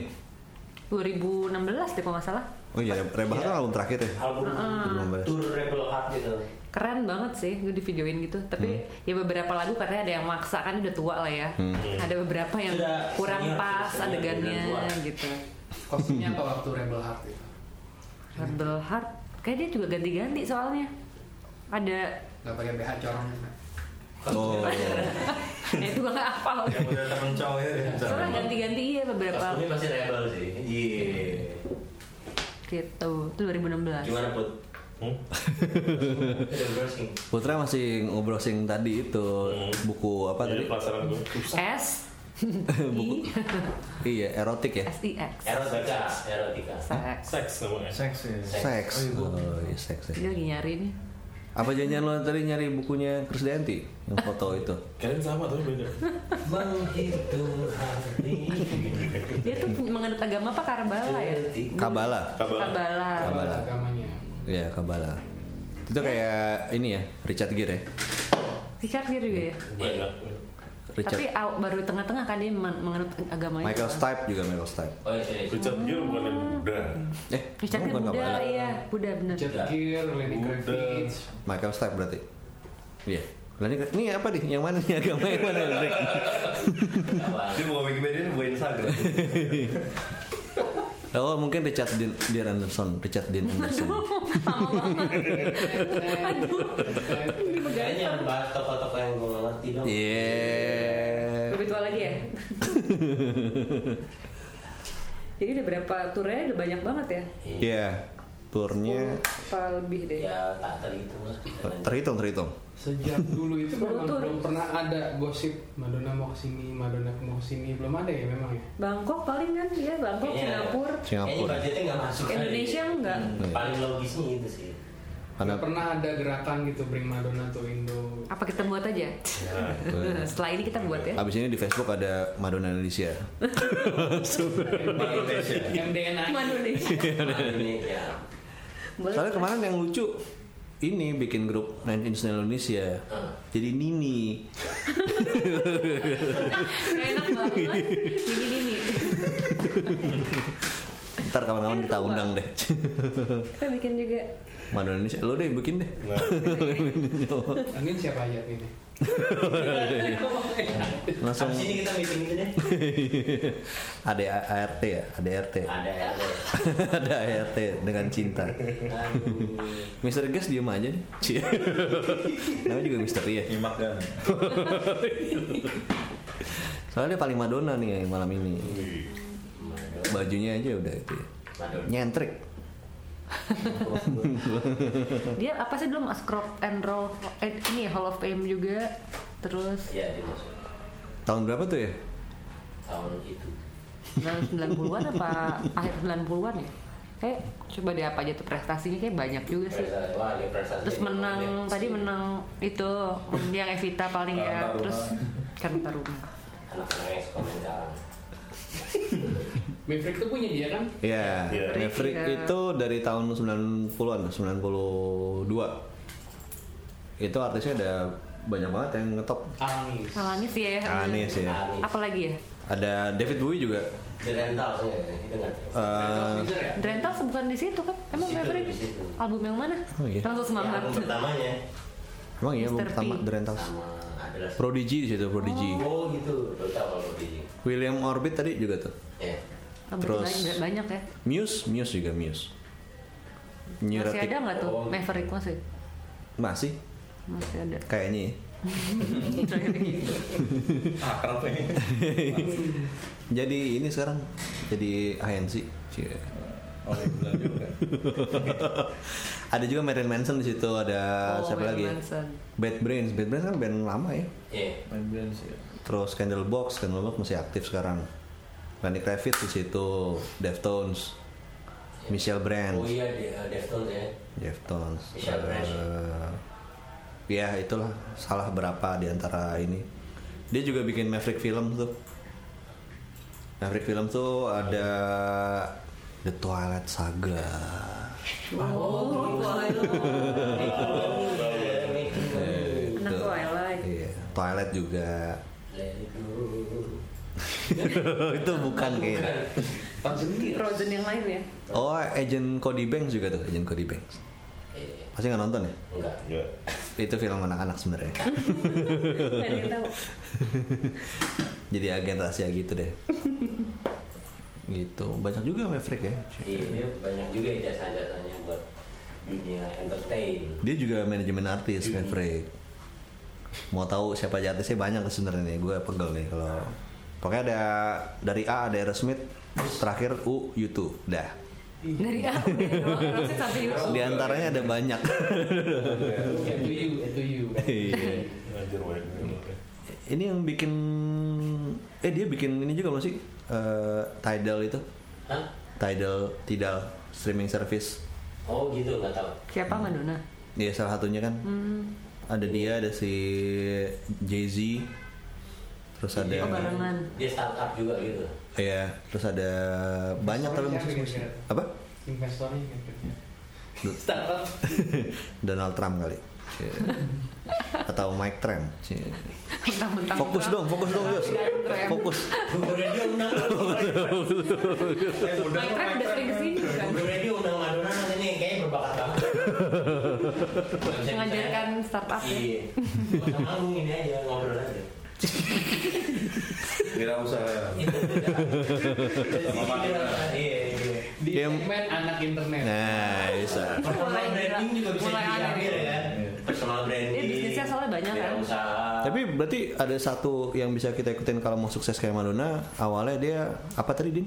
2016 deh kalau nggak salah. Oh iya, Rebel Heart kan album terakhir ya. album 2016. tour Rebel Heart gitu Keren banget sih, gue di videoin gitu. Tapi ya beberapa lagu katanya ada yang maksa kan udah tua lah ya. Ada beberapa yang Sudah kurang senior, pas sudah senior, adegannya udah tua. gitu. Kostumnya apa waktu Rebel Heart itu? Rebel Heart, kayak dia juga ganti-ganti soalnya. Ada, Gak pakai BH corong gitu. Oh. ya itu gue nggak hafal. Yang udah temen cowok ya. Soalnya ganti-ganti iya beberapa kostumnya pasti Rebel sih iya gitu. Itu 2016. gimana put Hmm? Putra masih ngobrosing tadi itu buku apa Jadi tadi? pelajaran gue. S buku iya erotik ya. S I X. erotika erotika Sex. Seks namanya. Seks ya. Seks. Oh iya seks. ya. Dia lagi nyari nih. Apa janjian lo tadi nyari bukunya Krisdayanti yang foto itu? Kalian sama tapi beda. menghitung hari Dia tuh menganut agama apa Karbala ya? Kabala. Kabar. Kabala. Kabala. Iya Kabala. Itu kayak ini ya Richard Gere ya. Richard Gere juga ya. Banyak. Richard. Tapi aw- baru tengah-tengah kan dia men- menganut agamanya. Michael Stipe juga Michael Stipe. oh iya serius Richard Gere bukan yang Buddha. Eh, Richard Gere bukan Buddha, Kabala. iya. Buddha bener. Jet Gear, Lenny. Kravitz. Michael Stipe berarti. Iya. Lah ini, ini apa nih? Yang mana nih agama yang mana? Rick? Dia buka Wikipedia ini buka Instagram. Oh mungkin Richard Dean, Dean Anderson, Richard Dean Anderson. kayaknya bahas toko-toko yang gue nggak ngerti dong Iya. Lebih tua lagi ya? Jadi udah berapa turnya udah banyak banget ya? Iya. Turnya Apa lebih deh? ya tak terhitung lah terhitung terhitung. Sejak dulu itu memang belum pernah ada gosip Madonna mau ke sini, Madonna mau ke sini, belum ada ya memang ya. Bangkok paling kan ya Bangkok, Kayaknya- Singapura. kayaknya Singapura. budgetnya nggak masuk Indonesia kali. enggak. Hmm, paling logisnya itu sih Karena Nggak pernah ada gerakan gitu bring Madonna to Indo. Apa kita buat aja? Setelah ini kita buat ya. abis ini di Facebook ada Madonna Indonesia. Indonesia. MDNA. Cuma Indonesia. Indonesia Boleh. Soalnya kemarin yang lucu ini bikin grup Nine Inch Nails Indonesia. Jadi Nini. Enak banget. Ini ini. Ntar kawan-kawan kita undang deh. Kita bikin juga. Madonna Indonesia, lo deh bikin deh. Mungkin siapa aja ini? Langsung ini kita meeting itu deh ada ART ya, ada ART. ada ART dengan cinta. Aduh. Mister Gas diem aja nih. Cie. Namanya juga misteri ya. Nyimak kan. Soalnya dia paling Madonna nih malam ini. Bajunya aja udah itu ya. Nyentrik. Dia apa sih belum masuk rock and roll eh, ini ya Hall of Fame juga. Terus ya Tahun berapa tuh ya? tahun itu 90-an apa akhir 90-an ya? Kayak coba deh apa aja tuh prestasinya kayak banyak juga sih. Prestasi- wah dia prestasi Terus menang tadi menang itu yang Evita paling ya. Terus Rumah. Karta rumah. anak-anak ekspor sekarang Maverick tuh punya dia kan? Iya, Iya. Maverick Iya. itu dari tahun 90-an, 92. Itu artisnya ada banyak banget yang ngetop. Alanis. Alanis ya. Alanis ya. Apa lagi ya? Ada David Bowie juga. The Rental ya, itu nggak? Eh, Freezer ya? Drental bukan di situ kan? Emang Maverick? Album yang mana? Oh, iya. Langsung semangat. Yang pertamanya emang iya, belum pertama adalah Prodigy di situ, Prodigy. Oh gitu, baru tahu kalau di William Orbit tadi juga tuh. ya. Terus- banyak, banyak ya. Muse, Muse juga Muse. Masih Neurotic ada nggak tuh Oh. Maverick masih? masih Masih ada. kayaknya. ya. Ah, kenapa ini? Jadi ini sekarang jadi ANC. Oh, juga. ada juga Marilyn Manson di situ, ada Oh, siapa lagi? Marilyn Manson. Bad Brains, Bad Brains kan band lama ya. Iya. Main band sih. ya. Terus Candlebox, Candlebox masih aktif sekarang. Lenny Kravitz di situ, Deftones, Michelle Branch, Oh iya, uh, Deftones ya. Deftones. Michelle Branch. Eh, ya itulah salah berapa di antara ini. Dia juga bikin Maverick film tuh. Maverick film tuh ada The Twilight Saga. Oh. Eh. Twilight. Iya, Twilight juga. Itu bukan kayaknya. Frozen yang lain ya? Oh, Agent Cody Banks juga tuh, Agent Cody Banks. Pasti nggak nonton ya? enggak. Ya. Itu film anak-anak sebenarnya. Jadi agen rahasia gitu deh. gitu. Banyak juga Maverick ya. Iya, banyak juga ya jasa-jasanya buat dunia entertain. Dia juga manajemen artis Maverick. Mau tahu siapa aja artisnya banyak sebenarnya nih. Gue pegel nih kalau pokoknya ada dari A ada Aerosmith, terakhir U YouTube. Dah. Dari A, dari. Di antaranya ada banyak. Itu itu ini yang bikin eh dia bikin ini juga masih Tidal itu. Hah? Tidal, Tidal streaming service. Oh gitu, nggak tahu. Siapa Madonna? Iya salah satunya kan. Hmm. Ada dia, ada si Jay Z, terus ada, Oh, barengan. Dia startup juga gitu. iya, terus ada banyak tapi musik musik apa? Investornya kira-kira. Startup. Donald Trump kali, atau Mike Trump. Fokus dong, fokus dong, Yos. Fokus. Radio undang. Mike Trump udah sering ke sini kan? Google Radio undang Madonna nanti nih, kayaknya berbakat banget. Mengajarkan startup ya? Iya. Ini aja, ngobrol aja. Kira usaha. Iya, iya. Di segmen anak internet. Nah, bisa. Mulai branding juga bisa mulai diambil ya. Personal branding. Iya, bisnisnya soalnya banyak Wira kan. usaha. Tapi berarti ada satu yang bisa kita ikutin kalau mau sukses kayak Madonna. Awalnya dia apa tadi Din?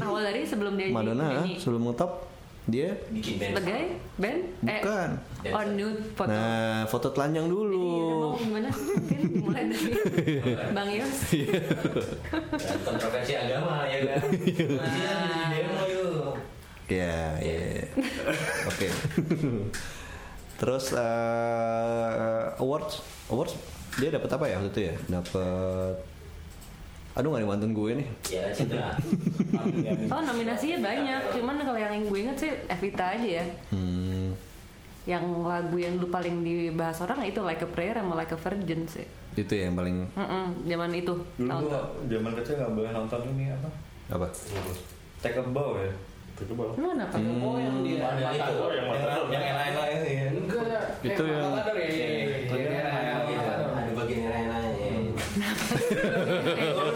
Awal dari sebelum dia Madonna sebelum ngetop dia bikin band. Sebagai band? bukan. Eh, on nude foto. Nah, foto telanjang Iya, dulu. mau gimana sih? Mungkin dimulai dari Bang Yos. Dan kontroversi agama ya kan. Kan di demo yuk. Ya, ya. Oke. Terus eh, awards, awards dia dapat apa ya waktu itu ya? Dapat Aduh gak dibantuin gue nih. Ya. Oh nominasinya banyak, cuman kalau yang gue inget sih Evita aja ya. Hmm, Yang lagu yang dulu paling dibahas orang itu Like a Prayer sama Like a Virgin sih. itu ya yang paling Mm-mm, zaman itu. Dulu gua zaman kecil nggak boleh nonton ini apa? apa? Take a bow ya. Itu bang. Lu kenapa? Oh yang dia Ada itu. Yang Yang lain-lain sih. ya. Enggak. Itu yang- Matador ya. Iya, iya, iya. Itu yang. Ada bagian yang lain-lain.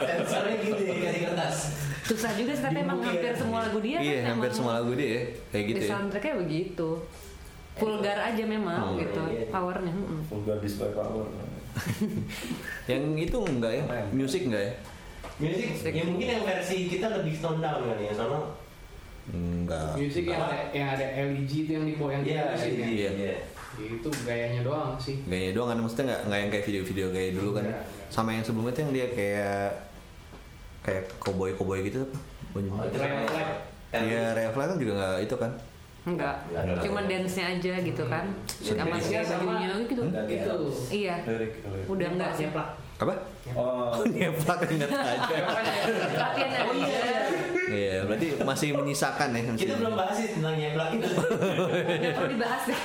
Sensornya gitu ya, dikasih kertas. Susah juga sih, tapi emang Dibuka hampir ya. semua lagu dia Iya, kan hampir emang semua lagu dia ya, kayak gitu di ya. soundtracknya begitu. Vulgar aja memang Oh, gitu, iya, iya. powernya. mm-mm. Vulgar display power. Yang itu enggak ya? Musik enggak ya? Musik, ya mungkin yang versi kita lebih tone down kan ya, soalnya Enggak. Musik yang ada yang ada LED itu yang di yang Iya, di iya, Iya. Iya. Itu gayanya doang sih. Gayanya doang kan maksudnya nggak nggak yang kayak video-video kayak dulu kan. Enggak, enggak. Sama yang sebelumnya tuh yang dia kayak kayak koboi koboi gitu apa? Baju- Oh. Kan Iya, Light kan juga nggak itu kan. Enggak, cuma dance-nya aja gitu kan. Sama Dance-nya kayak sama. bajunya gitu. Gitu. Iya, udah enggak sih. Apa? Oh, Nyeplak inget aja. Latihan Oh aja. iya. Iya, berarti masih menyisakan ya. Kita belum bahas sih tentang nyeplak itu. Perlu dibahas deh.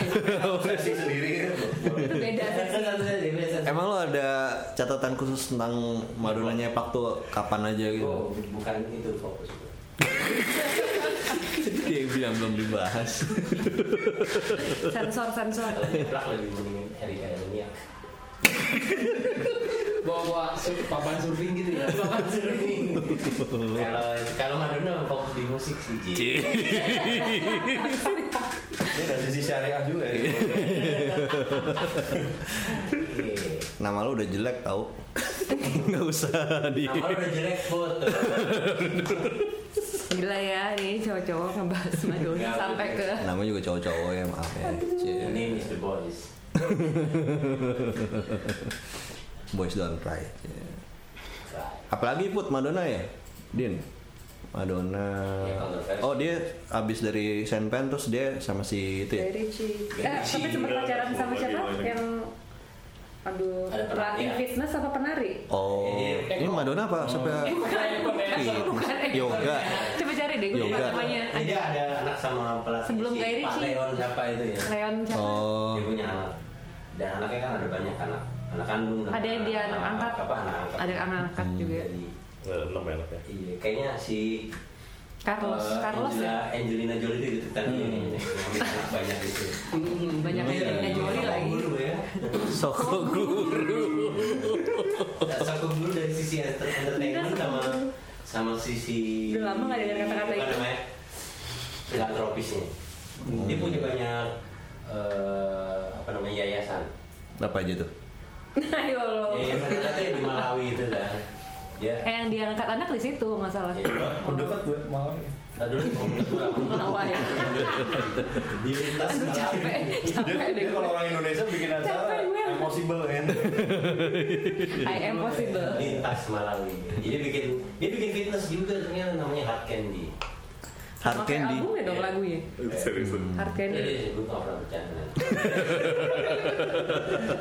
Sesi sendiri kan. Itu beda. Emang lo ada catatan khusus tentang Madonna nyepak tuh kapan aja gitu? Oh, bukan itu fokus. Dia bilang belum dibahas. Sensor, sensor. Kalau nyeplak lebih mending Erika Elenia. Bawa-bawa sur- papan surfing gitu ya. Bapak sering. Kalau kalau Madonna fokus di musik sih. Ini dari sisi syariah juga ya. Nama lo udah jelek tau. Nggak usah di. Nama lu udah jelek foto. Gila ya, nih cowok-cowok ngebahas Madonna sampai ke Namanya juga cowok-cowok ya maaf ya. Cie. The name is the boys. Boys don't cry. Right. Apalagi put Madonna ya, Din. Madonna. Ya, kontroversi. Oh dia abis dari Saint Pan terus dia sama si itu ya. dari Ci. Eh, tapi sempat juga pacaran sama siapa? Yang aduh, pelatih ya? fitness apa penari? Oh, Iya. ini Madonna apa? Siapa? Bukan, eh, Yoga. Coba cari deh, Yoga. namanya. Dia ada anak sama pelatih Sebelum Guy Pak. Leon siapa itu ya? Leon siapa? Oh, Dia punya anak. Dan anaknya kan ada banyak anak. Anak kandung. Ada yang dia anak angkat. Apa anak angkat? Ada anak angkat juga. Jadi, Nggak ada enam ya. iya, kayaknya si Carlos, eh, Carlos Angela, ya. Angelina Jolie itu gitu kan anak banyak itu. Banyak Iya, Angelina Jolie Soko lagi. Guru ya. Soko Guru. Soko guru dari sisi enter- entertainment sama sama sisi Udah lama nggak dengar kata-kata apa itu. namanya filantropisnya. Dia punya banyak eh, apa namanya yayasan. Apa aja tuh? Ayo lo. Yayasan ada yang di Malawi itu kan. Ya. Eh yang dia angkat anak di situ masalah. Ya, Dekat gue malam. Aduh, Hawaii. di lintas Aduh capek, capek deh kalau orang Indonesia bikin acara impossible kan. I am possible. lintas Malawi. Jadi bikin dia bikin fitness juga ternyata namanya Hard Candy. Hard Candy. album ya dong lagunya. Serius. Hard Candy. Jadi gue gak pernah bercanda.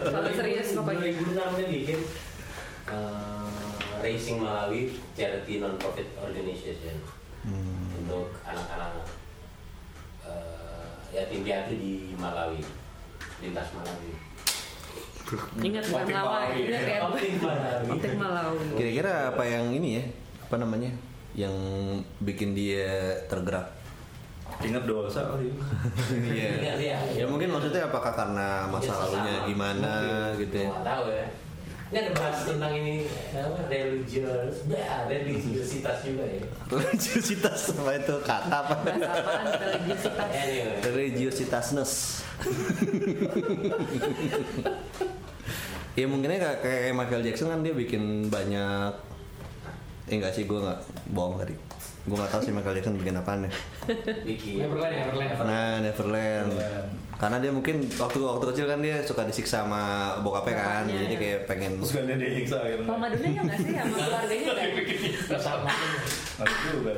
Selalu serius pokoknya. 2006 dia bikin eh, Racing Malawi charity non profit organization untuk anak-anak eh, yatim piatu di Malawi, lintas Malawi. Ingat Malawi, Malawi. ingat ya. Optik Malawi. Kira-kira apa yang ini ya? Apa namanya? Yang bikin dia tergerak? Ingat dosa kali. Iya. Ingat ya? Ya mungkin maksudnya apakah karena masa Mungkin lalunya gimana gitu ya? Nggak tahu ya. Ini ada bahas tentang ini apa religius, ya religiositas juga ya. Religiositas apa itu kata apa? Religiositas. Anyway. Religiositasness. ya mungkinnya kayak, kayak Michael Jackson kan dia bikin banyak Eh enggak sih gue nggak bohong tadi Gue nggak tahu sih Michael Jackson bikin apaan ya. Neverland, Neverland. Nah Neverland Karena dia mungkin waktu waktu kecil kan dia suka disiksa sama bokapnya kan Bokapnya, Jadi ya. kayak pengen Terus kan dia disiksa gitu. Kalau Madonna ya nggak sih sama keluarganya kan? Sama. Juga.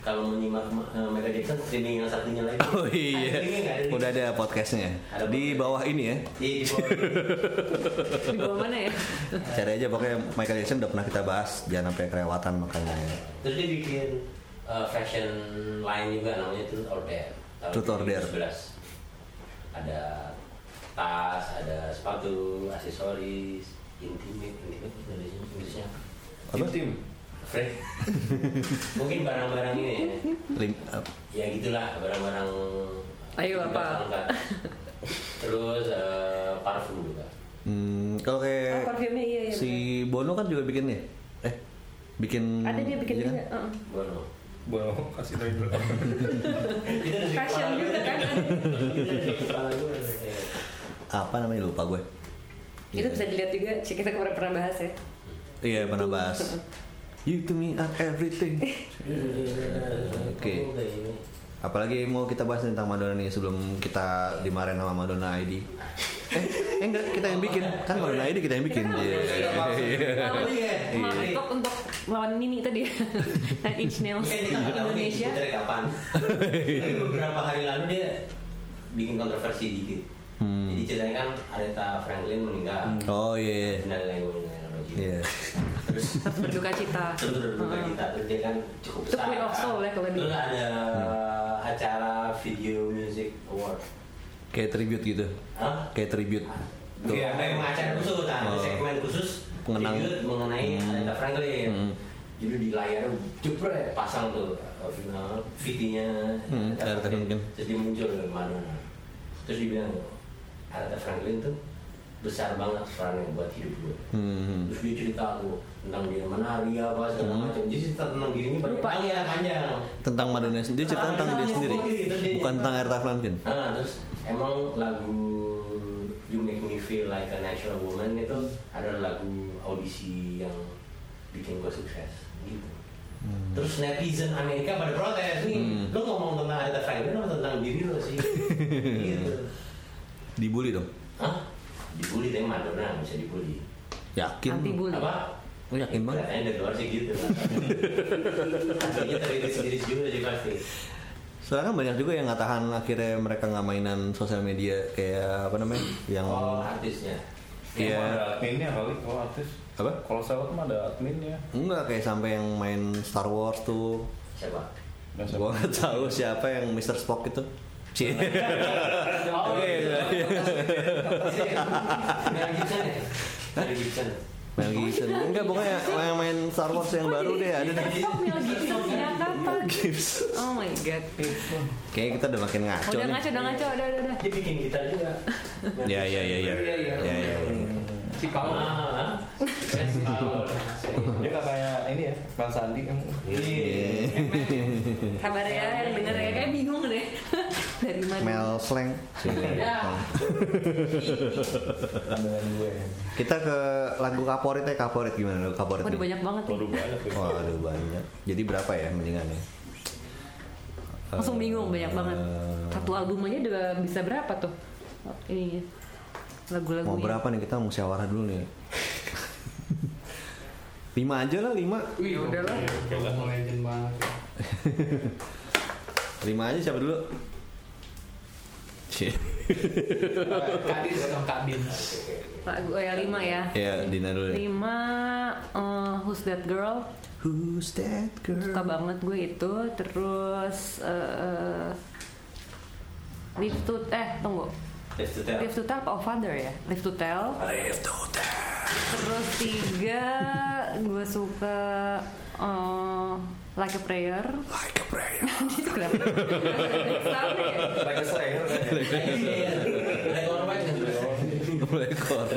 Kalau menyimak uh, Michael Jackson streaming yang satunya lagi. Oh iya Udah ada podcastnya Ada Di bawah ini ya Di di bawah. Di bawah mana ya? Cari aja pokoknya Michael Jackson udah pernah kita bahas Jangan sampai kelewatan makanya Terus dia bikin uh, fashion line juga namanya Truth or Dare. Tahun Truth or Dare. 2011. Ada tas, ada sepatu, aksesoris, intimate, intimate itu dari sini Inggrisnya apa? Apa? Tim. Fred. Mungkin barang-barang ini ya. Lim- ap- Ya gitulah barang-barang. Ayo, apa? Terus eh, parfum juga. Hmm, kalau Oh, kayak parfumnya iya iya. si Bono kan juga bikin ya? Eh, bikin. Ada dia bikin iya kan? juga. heeh. Bono. Boleh kasih tahu dari Fashion juga kan? Apa namanya lupa gue. Itu bisa dilihat juga. Cik, Kita kemarin pernah bahas ya. Iya pernah bahas. You to me are everything. Oke. Apalagi mau kita bahas tentang Madonna nih sebelum kita dimarahin sama Madonna ID. Eh, eh enggak kita yang bikin kan Madonna ID kita yang bikin. Iya. Kalau Iya. mau untuk untuk lawan Nini tadi Nine Inch Nails Indonesia dari kapan. Tapi beberapa hari lalu dia bikin kontroversi dikit. Hmm. Jadi ceritanya kan Aretha Franklin meninggal. Oh iya. Dan lain meninggal. Iya. Terus berduka cita terus berduka kita terus dia kan cukup Itu Queen of Soul ya kalau Terus ada acara video music award. Kayak tribute gitu. Hah? Kayak tribute. Tuh. Iya, memang acara khusus, nah, ada Oh. segmen khusus Pengenang. tribute mengenai Hmm. Aretha Franklin. Hmm. Jadi di layar jepret pasang tuh uh, final VT-nya Hmm, Aretha Franklin. Terus dia muncul Madonna. Terus dia bilang Aretha Franklin tuh besar banget perannya buat hidup gue. Hmm. Terus dia cerita tuh tentang dia menari apa segala Hmm. macam. Jadi cerita tentang dirinya banyak Lupa. panjang panjang. Tentang Madonna sendiri, dia cerita tentang dia sendiri. Bukan tentang Aretha Franklin. Nah, terus emang lagu You Make Me Feel Like a Natural Woman itu adalah lagu audisi yang bikin gue sukses gitu. Terus netizen Amerika pada protes nih, Hmm. lo ngomong tentang Aretha Franklin apa tentang diri lo sih? gitu. Dibully dong. Dibully tapi Madonna nggak bisa dibully. Yakin? Anti bully Apa? Lu yakin banget? Kelihatannya dari luar sih gitu. Aslinya teriris-iris juga sih pasti. Soalnya kan banyak juga yang nggak tahan akhirnya mereka nggak mainan sosial media kayak apa namanya yang Oh artisnya. Iya. Emang ada adminnya kali kalau artis. Apa? Kalau seleb mah ada adminnya. enggak kayak sampai yang main Star Wars tuh Siapa? Gua nggak tahu siapa yang Mr. Spock itu. Oh, Oke, iya. iya. Mel Gibson ya? Mel Gibson. Mel Gibson enggak pokoknya yang main Star Wars yang baru deh ada deh Oh Mel Gibson kapan? Gibson Oh my god kayaknya kita udah makin ngaco Udah ngaco, udah ngaco, udah, udah, udah Dia bikin gitar juga. ya ya ya ya Iya, iya. ya ya Si Paul. Ah, si Paul. Dia kakaknya ini ya, Bang Sandi kan. Iya. Kabar ya, yang denger ya, kayak bingung deh Dari mana Mel Slang Ya. Pandangan gue. kita ke lagu favorit ya favorit gimana lagu favorit Waduh banyak banget Waduh banyak ya. Waduh banyak. Jadi berapa ya mendingannya? Langsung bingung banyak banget Eh, Satu album aja udah bisa berapa tuh Ini Lagu-lagunya Mau berapa nih kita musyawarah dulu nih. lima aja lah lima. Wih, udah lah. Ngomong legend banget. Lima aja siapa dulu? Cie. Kadin atau Kadin. Lagu oh ya lima ya ya Dina dulu. deh. Lima eh, Who's That Girl Who's that girl? Suka banget gue itu Terus eh Live to Eh tunggu Live to tell. Live to Tell apa Oh Father ya Live to Tell Live to tell. Terus tiga Gue suka eh, Like a Prayer Like a prayer. Itu kenapa? Like a. Black or white? Black or white.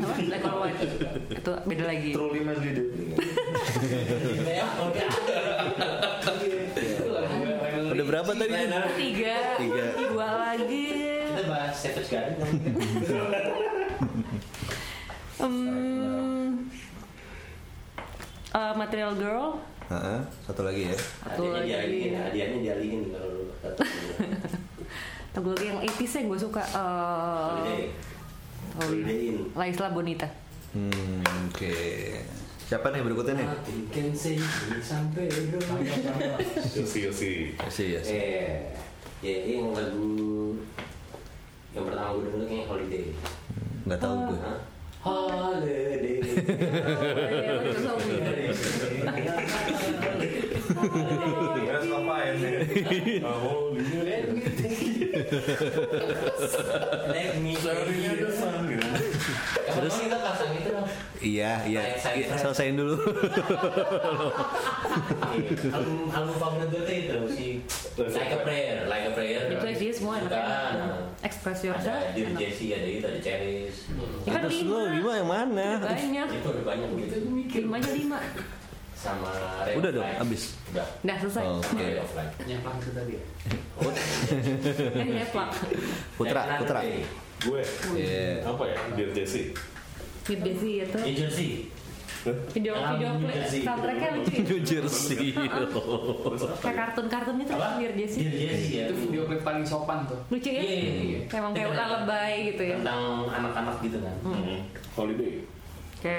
Apa? Like or White Itu beda lagi Truly Mas Didi. Udah berapa tadi? Tiga Tiga. Dua lagi Kita bahas Savage Garden? Hmm, eh, Material Girl Heeh, satu lagi ya. Satu Hadiahnya lagi. dialihin, hadiahnya dialihin kalau lu Lagu lagi yang 80s yang gue suka eh, Holiday. Holiday Inn. Laisla Bonita Hmm, oke. Siapa nih berikutnya nih? Say sampai Yosi Yosi. Sih ya. Eh, ya ini yang lagu yang pertama gue denger kayaknya Holiday. Nggak tahu gue. Holiday. Beres ngapain nih? Let me Seharinya ada sun gitu. Terus kita pasang itu dong. Iya, iya. Selesaiin dulu. album album favorit gue tuh itu si Like a Prayer, Like a Prayer. Itu dia semua enak. Express yourself. Ada. Jessie, ada itu, ada Cherish. Terus lima. lu lima yang mana? Banyak. Itu banyak gitu. Lima aja lima. Sama Ray Udah dong, Light. abis. Udah. Udah selesai. Oh, Oke. Ray of Light. Itu tadi ya. Eh nyeplak. Putra, Putra. Gue. Iya. Apa ya? Dear Jesse. With Desi itu. Jersey. Video Yang video New klip Jersey. soundtracknya lucu ya. New Jersey. Kayak kartun-kartun itu kan Dear Jessie. Dear Jessie ya. Itu video klip paling sopan tuh. Lucu ya? Iya, iya, iya. Emang kayak Tentang- lullaby gitu ya. Tentang anak-anak gitu kan. Hmm. Holiday. Oke.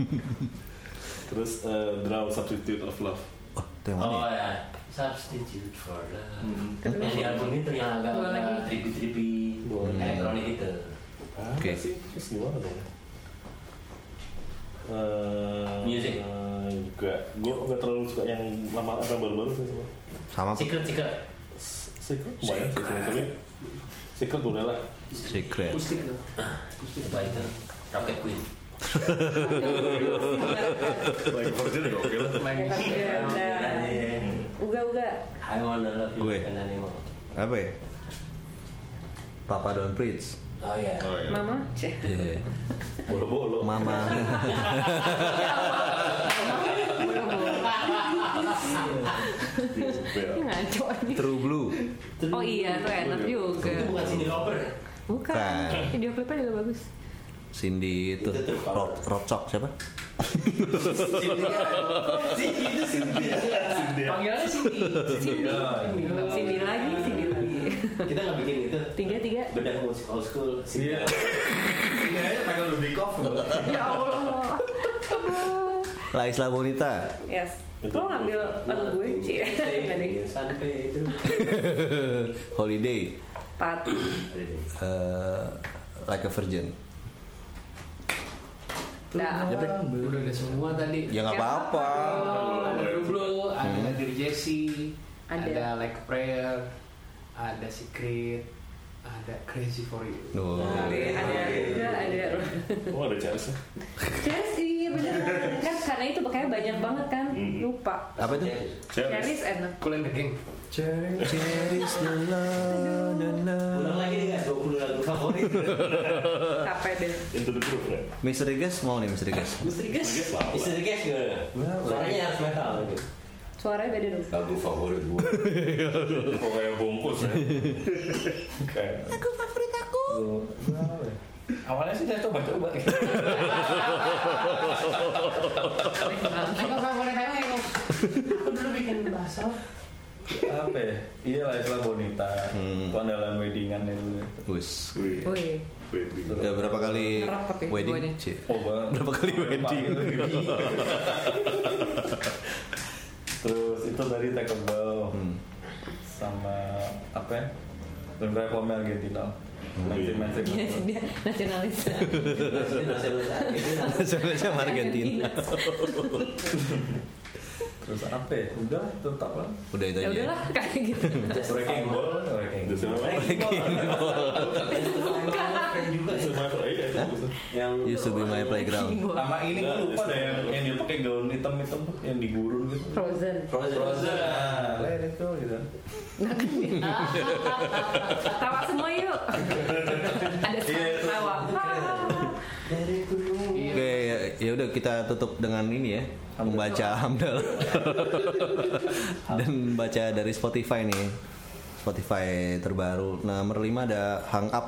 Terus eh, Draw Substitute of Love. Oh, itu yang mana? Oh ya? ya, Substitute for Love. Hmm. Yang di album itu yang agak Dua lagi. trippy-trippy elektronik itu. Oke. sih, terus gimana dong? Eh, Music. eh, juga, gue nggak terlalu suka yang lama apa baru-baru sih semua. Sama Secret, secret. Secret, lumayan sih tapi Secret boleh lah. Secret. Tuh. Apa itu? Rocket Queen. Lagi. Iya. Uga uga. I wanna love you Gue. Apa ya? Papa Don't Preach. Oh ya. Oh iya. Mama. Cek. Iya. Bolo-bolo. Mama. Ngaco nih. True Blue. Oh iya, tuh enak juga. Itu bukan Cindy Lauper ya? Bukan. Bukan. Video klipnya juga bagus. Cindy itu. Itu Rodcock siapa? Panggilannya Cindy. Cindy. Cindy lagi, Cindy lagi. Kita nggak bikin itu. Tiga tiga. Bedah musik old school. Iya. Ini aja pengen lebih kof. Ya Allah. La Isla Bonita. Yes. Lo ngambil lagu gue sih. Sampai itu. Holiday. Pat. eh, like a Virgin. Nah, Udah ada semua tadi. Ya nggak Ya, apa-apa. Ada Blue Blue, ada Dear Jessie, Ada. ada Like Prayer, ada Secret, ada Crazy for You. Duh. ada juga ada. Oh ada Charles ya? Chelsea, bener kan karena itu makanya banyak banget kan lupa. Apa itu? Cheris enak. Cool and the Gang. Cherish the love, na, na. Ulang lagi nih guys, 20 lagu favorit. Capek deh. Into the ya? Mystery Guest mau nih Mystery Guest. Misteri guys. Istri guys gimana? Suaranya harus metal gitu. Suaranya beda dong. Lagu favorit gue. Kok kayak bungkus ya? Kayak Awalnya sih saya coba-coba. Ayo favorit ayo. Aku dulu bikin bahasa. Apa ya? Iya lah Isla Bonita. Hmm. Kondalan weddingan itu. Wis. Wih, wedding. Udah berapa kali Ngerap tapi wedding? Oh banget. Berapa kali wedding? Terus itu tadi Take a Bow Hmm. sama apa ya? Dan Reform Argentina. nasionalis. Itu nasional itu Sama Argentina. Terus apa ya? Udah tetap lah. Udah itu Ya aja. udahlah kayak gitu. Wrecking Ball, Wrecking Just Ball. Remember. juga Just iya, itu bagus. yang Used to be my playground. Sama ini gue lupa deh yang, yang dia pakai gaun hitam-hitam tuh yang di gurun gitu. Frozen. Frozen. Frozen. Nah, let it go gitu. Tawa semua yuk. Ada Iya, itu. tawa. Oke, ya, ya udah kita tutup dengan ini ya, membaca Hamdal dan baca dari Spotify nih, Spotify terbaru. Nomor 5 ada Hang Up.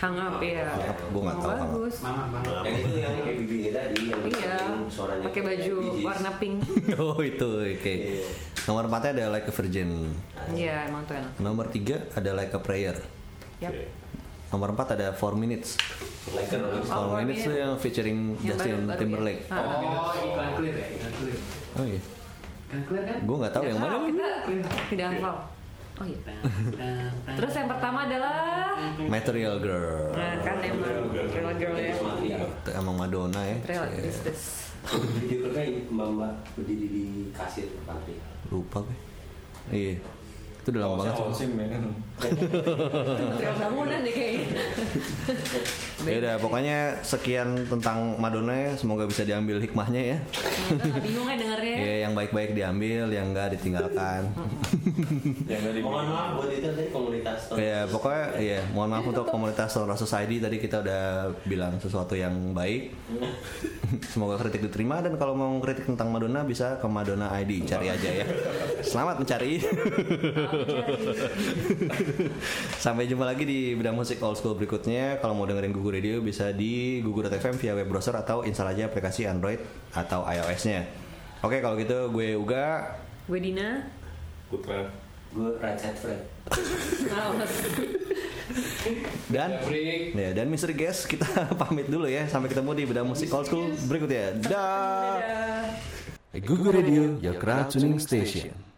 Hang up ya. Hang Up, nggak tahu Hang Up. Bagus. Mama, mama. Yang itu yang kayak bibi tadi yang Iya. suaranya Pakai baju warna pink. Oh itu, oke. Iya. Nomor 4 ada Like a Virgin. Iya, emang tuh enak. Nomor 3 ada Like a Prayer. Yap. Nomor 4 ada 4 Minutes. Like a Rolling 4 Stone. Four Minutes tuh yang featuring Yang Justin baru- baru Timberlake. ya. Oh, iklan clear ya, iklan clear. Oh iya. Iklan clear kan? Gue nggak tahu yang mana. Kita tidak hafal. Oh iya. Terus yang pertama adalah Material Girl. Nah, kan emang Girl Girl ya. Itu emang Madonna ya. Real Cie. is this. Video klipnya mbak-mbak berdiri di kasir pabrik. Lupa gue. Iya. Itu udah lama banget. Osim, osim ya. Bangunan deh kayaknya. Ya udah, pokoknya sekian tentang Madonna ya. Semoga bisa diambil hikmahnya ya. Bingung ya dengarnya. Ya, yang yang baik-baik diambil, yang enggak ditinggalkan. Yang nggak di Mohon maaf buat itu tadi komunitas ya pokoknya ya mohon maaf untuk komunitas Sonora Society tadi kita udah bilang sesuatu yang baik. Semoga kritik diterima dan kalau mau kritik tentang Madonna bisa ke Madonna ID cari aja ya. Selamat mencari. Sampai jumpa lagi di bidang musik old school berikutnya. Kalau mau dengerin Gugu Radio bisa di gugu.fm via web browser atau install aja aplikasi Android atau iOS-nya. Oke, kalau gitu gue Uga. Gue Dina. Putra. Gue Ratchet Fred. Dan ya, dan Mr. Guest kita pamit dulu ya. Sampai ketemu di bidang musik old school berikutnya. Dah. Gugu Radio, your crowd tuning station.